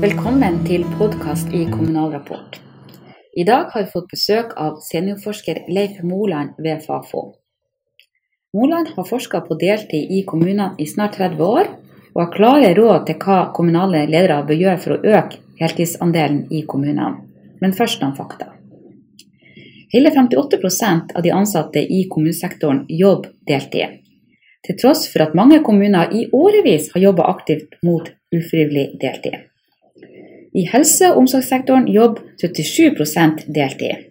Velkommen til podkast i Kommunal Rapport. I dag har vi fått besøk av seniorforsker Leif Moland ved Fafo. Moland har forska på deltid i kommunene i snart 30 år, og har klare råd til hva kommunale ledere bør gjøre for å øke heltidsandelen i kommunene. Men først noen fakta. Hele 58% av de ansatte i kommunesektoren jobber deltid. Til tross for at mange kommuner i årevis har jobba aktivt mot ufrivillig deltid. I helse- og omsorgssektoren jobber 77 deltid.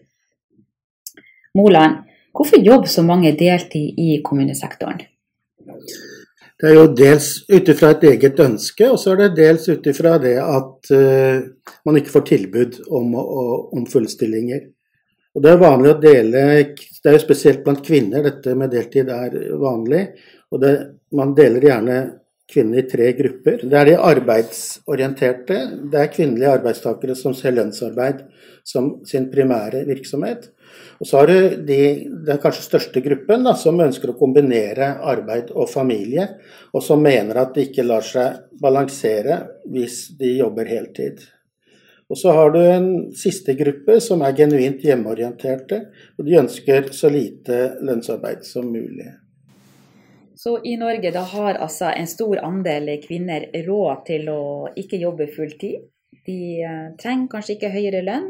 Moland, hvorfor jobber så mange deltid i kommunesektoren? Det er jo dels ut ifra et eget ønske, og så er det dels ut ifra det at uh, man ikke får tilbud om, om fullstillinger. Og Det er vanlig å dele Det er jo spesielt blant kvinner dette med deltid er vanlig. Og det, man deler gjerne kvinner i tre grupper. Det er de arbeidsorienterte. Det er kvinnelige arbeidstakere som ser lønnsarbeid som sin primære virksomhet. Og så har du de, den kanskje største gruppen da, som ønsker å kombinere arbeid og familie, og som mener at det ikke lar seg balansere hvis de jobber heltid. Og så har du en siste gruppe som er genuint hjemmeorienterte, og de ønsker så lite lønnsarbeid som mulig. Så i Norge da har altså en stor andel kvinner råd til å ikke jobbe fulltid. De eh, trenger kanskje ikke høyere lønn,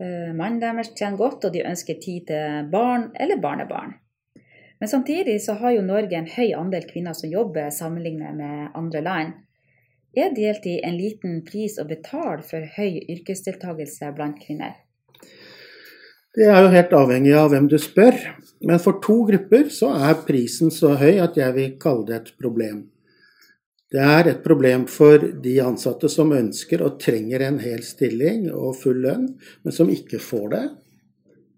Eh, mannen deres tjener godt, og de ønsker tid til barn eller barnebarn. Men samtidig så har jo Norge en høy andel kvinner som jobber sammenlignet med andre land. Er deltid en liten pris å betale for høy yrkesdeltakelse blant kvinner? Det er jo helt avhengig av hvem du spør, men for to grupper så er prisen så høy at jeg vil kalle det et problem. Det er et problem for de ansatte som ønsker og trenger en hel stilling og full lønn, men som ikke får det.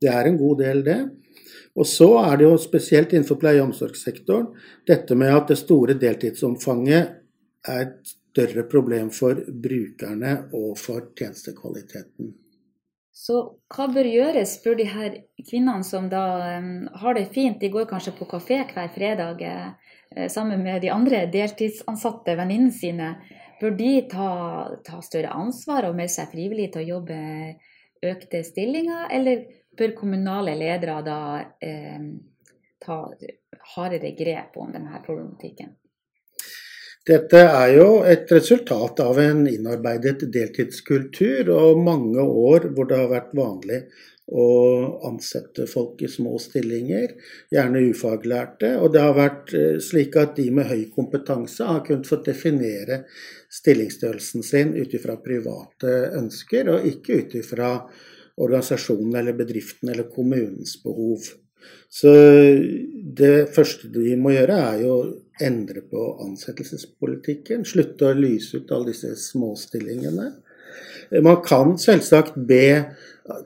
Det er en god del, det. Og så er det jo spesielt innenfor pleie- og omsorgssektoren dette med at det store deltidsomfanget er et større problem for brukerne og for tjenestekvaliteten. Så hva bør gjøres, spør de her kvinnene som da um, har det fint. De går kanskje på kafé hver fredag. Eh, sammen med de andre deltidsansatte venninnene sine, bør de ta, ta, større ansvar og melde seg frivillig til å jobbe økte stillinger, eller bør kommunale ledere da eh, ta hardere grep om denne problematikken? Dette er jo et resultat av en innarbeidet deltidskultur og mange år hvor det har vært vanlig å ansette folk i små stillinger, gjerne ufaglærte. Og det har vært eh, slik at de med høy kompetanse har kunnet få definere stillingsstørrelsen sin ut ifra private ønsker, og ikke ut ifra organisasjonen eller bedriften eller kommunens behov. Så det første de må gjøre, er jo endre på ansettelsespolitikken. Slutte å lyse ut alle disse småstillingene. Man kan selvsagt be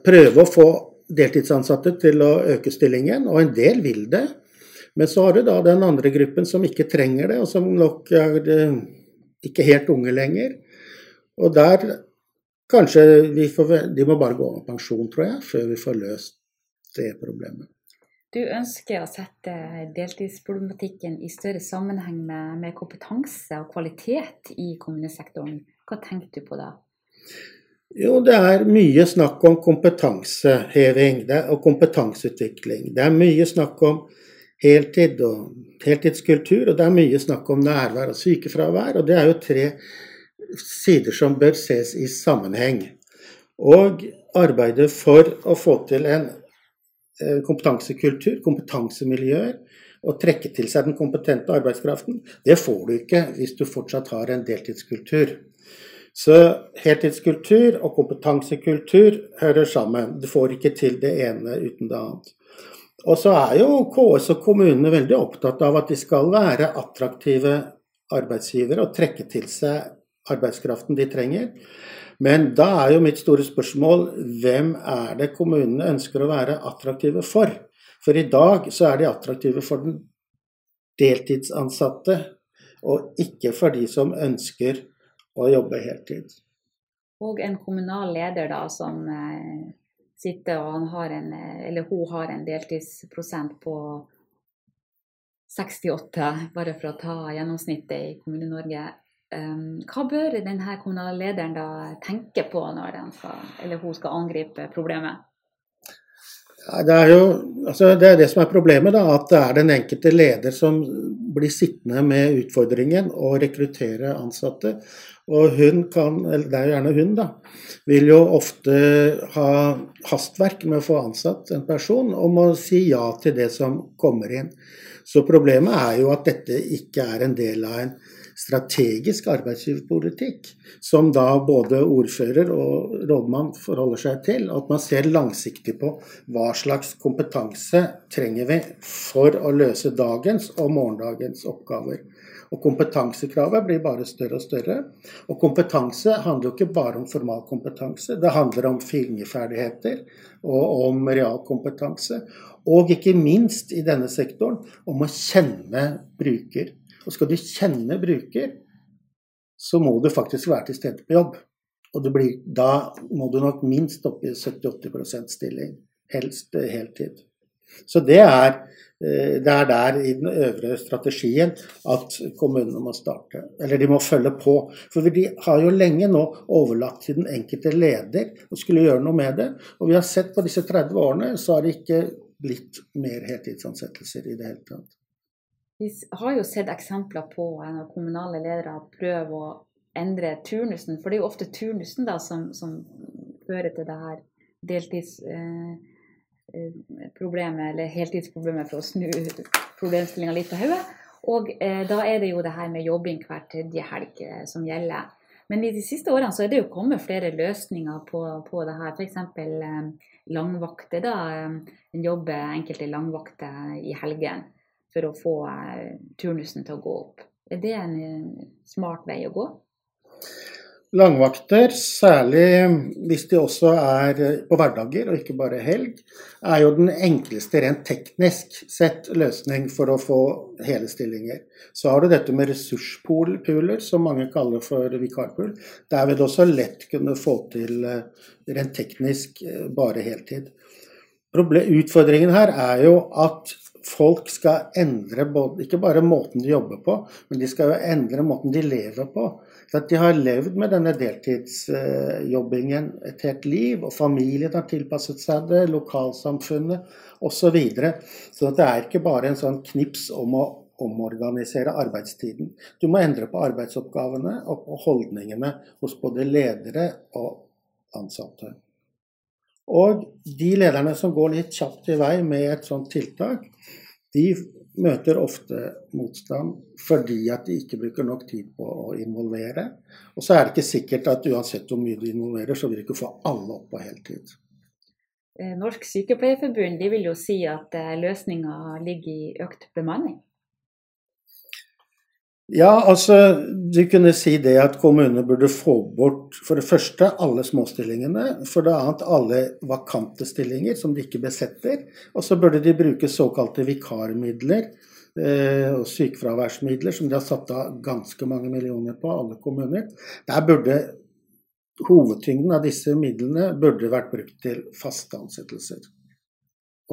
prøve å få deltidsansatte til å øke stillingen, og en del vil det. Men så har du da den andre gruppen som ikke trenger det, og som nok er eh, ikke helt unge lenger. Og der kanskje vi får, De må bare gå av pensjon, tror jeg, før vi får løst det problemet. Du ønsker å sette deltidsproblematikken i større sammenheng med, med kompetanse og kvalitet i kommunesektoren. Hva tenker du på da? Jo, det er mye snakk om kompetanseheving og kompetanseutvikling. Det er mye snakk om heltid og heltidskultur, og det er mye snakk om nærvær og sykefravær. Og det er jo tre sider som bør ses i sammenheng. Og arbeidet for å få til en eh, kompetansekultur, kompetansemiljøer, og trekke til seg den kompetente arbeidskraften, det får du ikke hvis du fortsatt har en deltidskultur. Så heltidskultur og kompetansekultur hører sammen. Du får ikke til det ene uten det annet. Og så er jo KS og kommunene veldig opptatt av at de skal være attraktive arbeidsgivere og trekke til seg arbeidskraften de trenger. Men da er jo mitt store spørsmål hvem er det kommunene ønsker å være attraktive for? For i dag så er de attraktive for den deltidsansatte, og ikke for de som ønsker å jobbe heltid. Og en kommunal leder da, som eh, sitter og han har en, eh, eller hun har en deltidsprosent på 68, bare for å ta gjennomsnittet i Kommune-Norge. Um, hva bør denne kommunale lederen da tenke på når skal, hun skal angripe problemet? Det er jo altså det, er det som er problemet, da, at det er den enkelte leder som blir sittende med utfordringen å rekruttere ansatte. Og hun kan, eller det er jo gjerne hun, da, vil jo ofte ha hastverk med å få ansatt en person og må si ja til det som kommer inn. Så problemet er jo at dette ikke er en del av en strategisk arbeidsgiverpolitikk, som da både ordfører og rådmann forholder seg til. At man ser langsiktig på hva slags kompetanse trenger vi for å løse dagens og morgendagens oppgaver. Og kompetansekravet blir bare større og større. Og kompetanse handler jo ikke bare om formalkompetanse, det handler om fingerferdigheter og om realkompetanse. Og ikke minst i denne sektoren om å kjenne bruker. Og skal du kjenne bruker, så må du faktisk være til stede på jobb. Og blir, da må du nok minst opp i 70-80% stilling. Helst heltid. Så det er, eh, det er der i den øvre strategien at kommunene må starte. Eller de må følge på. For de har jo lenge nå overlatt til den enkelte leder å skulle gjøre noe med det. Og vi har sett på disse 30 årene, så har det ikke blitt mer heltidsansettelser i det hele tatt. Vi har jo sett eksempler på når kommunale ledere prøver å endre turnusen. For det er jo ofte turnusen da som, som fører til det her deltidsproblemet, Eh, Eh, eller heltidsproblemet for å snu problemstillinga litt på hodet. Og eh, da er det jo det her med jobbing hver tredje helg eh, som gjelder. Men i de siste årene så er det jo kommet flere løsninger på, på det her. F.eks. Eh, langvakter. da, eh, En jobber enkelte langvakter i helgen for å få eh, turnusen til å gå opp. Er det en smart vei å gå? Langvakter, særlig hvis de også er på hverdager og ikke bare helg, er jo den enkleste rent teknisk sett løsning for å få hele stillinger. Så har du dette med ressurspuler, som mange kaller for vikarpool. Der vil du også lett kunne få til eh, rent teknisk eh, bare heltid. Utfordringen her er jo at folk skal endre både, ikke bare måten de jobber på, men de skal jo endre måten de lever på. At De har levd med denne deltidsjobbingen et helt liv, og familien har tilpasset seg det, lokalsamfunnet osv. Så, videre. så det er ikke bare en sånn knips om å omorganisere arbeidstiden. Du må endre på arbeidsoppgavene og holdningene hos både ledere og ansatte. Og de lederne som går litt kjapt i vei med et sånt tiltak, de møter ofte motstand fordi at de ikke bruker nok tid på å involvere. Og så er det ikke sikkert at uansett hvor mye du involverer, så vil du ikke få alle opp på heltid. Eh, Norsk Sykepleierforbund vil jo si at eh, løsninga ligger i økt bemanning. Ja, altså du kunne si det at kommunene burde få bort for det første alle småstillingene. For det annet alle vakante stillinger som de ikke besetter. Og så burde de bruke såkalte vikarmidler eh, og sykefraværsmidler, som de har satt av ganske mange millioner på, alle kommuner. Der burde hovedtyngden av disse midlene burde vært brukt til faste ansettelser.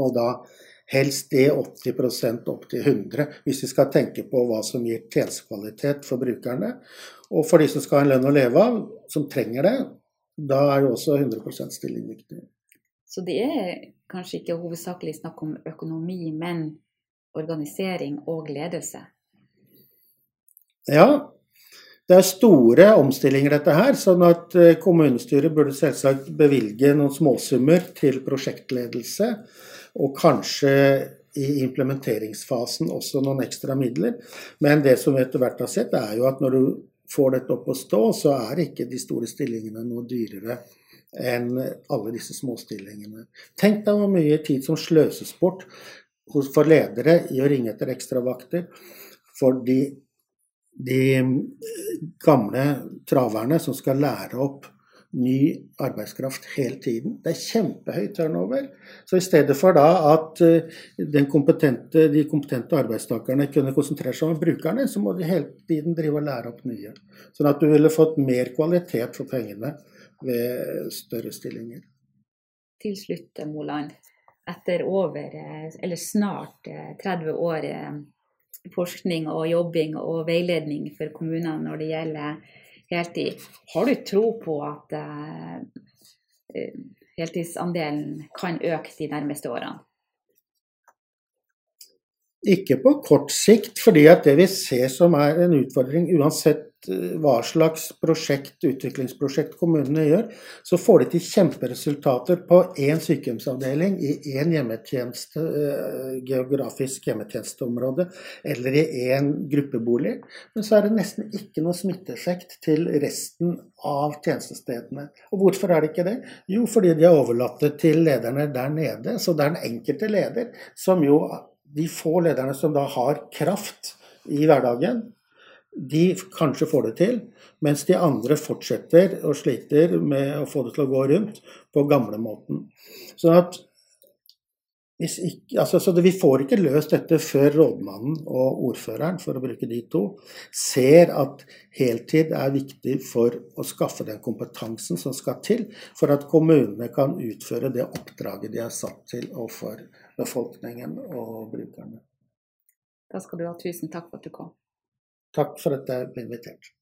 Og da Helst det 80% opp til 100, hvis vi skal tenke på hva som gir tjenestekvalitet for brukerne. Og for de som skal ha en lønn å leve av, som trenger det, da er jo også 100% stilling viktig. Så det er kanskje ikke hovedsakelig snakk om økonomi, men organisering og ledelse? Ja, det er store omstillinger dette her, sånn at eh, kommunestyret burde selvsagt bevilge noen småsummer til prosjektledelse og kanskje i implementeringsfasen også noen ekstra midler. Men det som vi etter hvert har sett, er jo at når du får dette opp å stå, så er ikke de store stillingene noe dyrere enn alle disse småstillingene. Tenk deg hvor mye tid som sløses bort for ledere i å ringe etter ekstravakter. For de, de gamle traverne som skal lære opp ny arbeidskraft hele tiden. Det er kjempehøy turnover. Så i stedet for da at eh, kompetente, de kompetente arbeidstakerne kunne konsentrere seg om brukerne, så må de hele tiden drive og lære opp nye. Sånn at du ville fått mer kvalitet for pengene ved større stillinger. Til slutt, Moland. Etter over, eh, eller snart 30 eh, år forskning og jobbing og veiledning for kommunene når det gjelder heltid. Har du tro på at uh, heltidsandelen kan øke de nærmeste årene? Ikke på kort sikt, fordi at det vi ser som er en utfordring, uansett eh, hva slags prosjekt, utviklingsprosjekt kommunene gjør, så får de til kjemperesultater på én sykehjemsavdeling i én hjemmetjeneste, eh, geografisk hjemmetjenesteområde eller i én gruppebolig. Men så er det nesten ikke noe smitteeffekt til resten av tjenestestedene. Og hvorfor er det ikke det? Jo, fordi de har overlatt det til lederne der nede. Så det er den enkelte leder som jo de få lederne som da har kraft i hverdagen, de kanskje får det til, mens de andre fortsetter og sliter med å få det til å gå rundt på gamlemåten. Sånn altså, så Vi får ikke løst dette før rådmannen og ordføreren, for å bruke de to, ser at heltid er viktig for å skaffe den kompetansen som skal til for at kommunene kan utføre det oppdraget de er satt til overfor befolkningen og brukerne. Da skal du ha tusen takk for at du kom. Takk for at jeg ble invitert.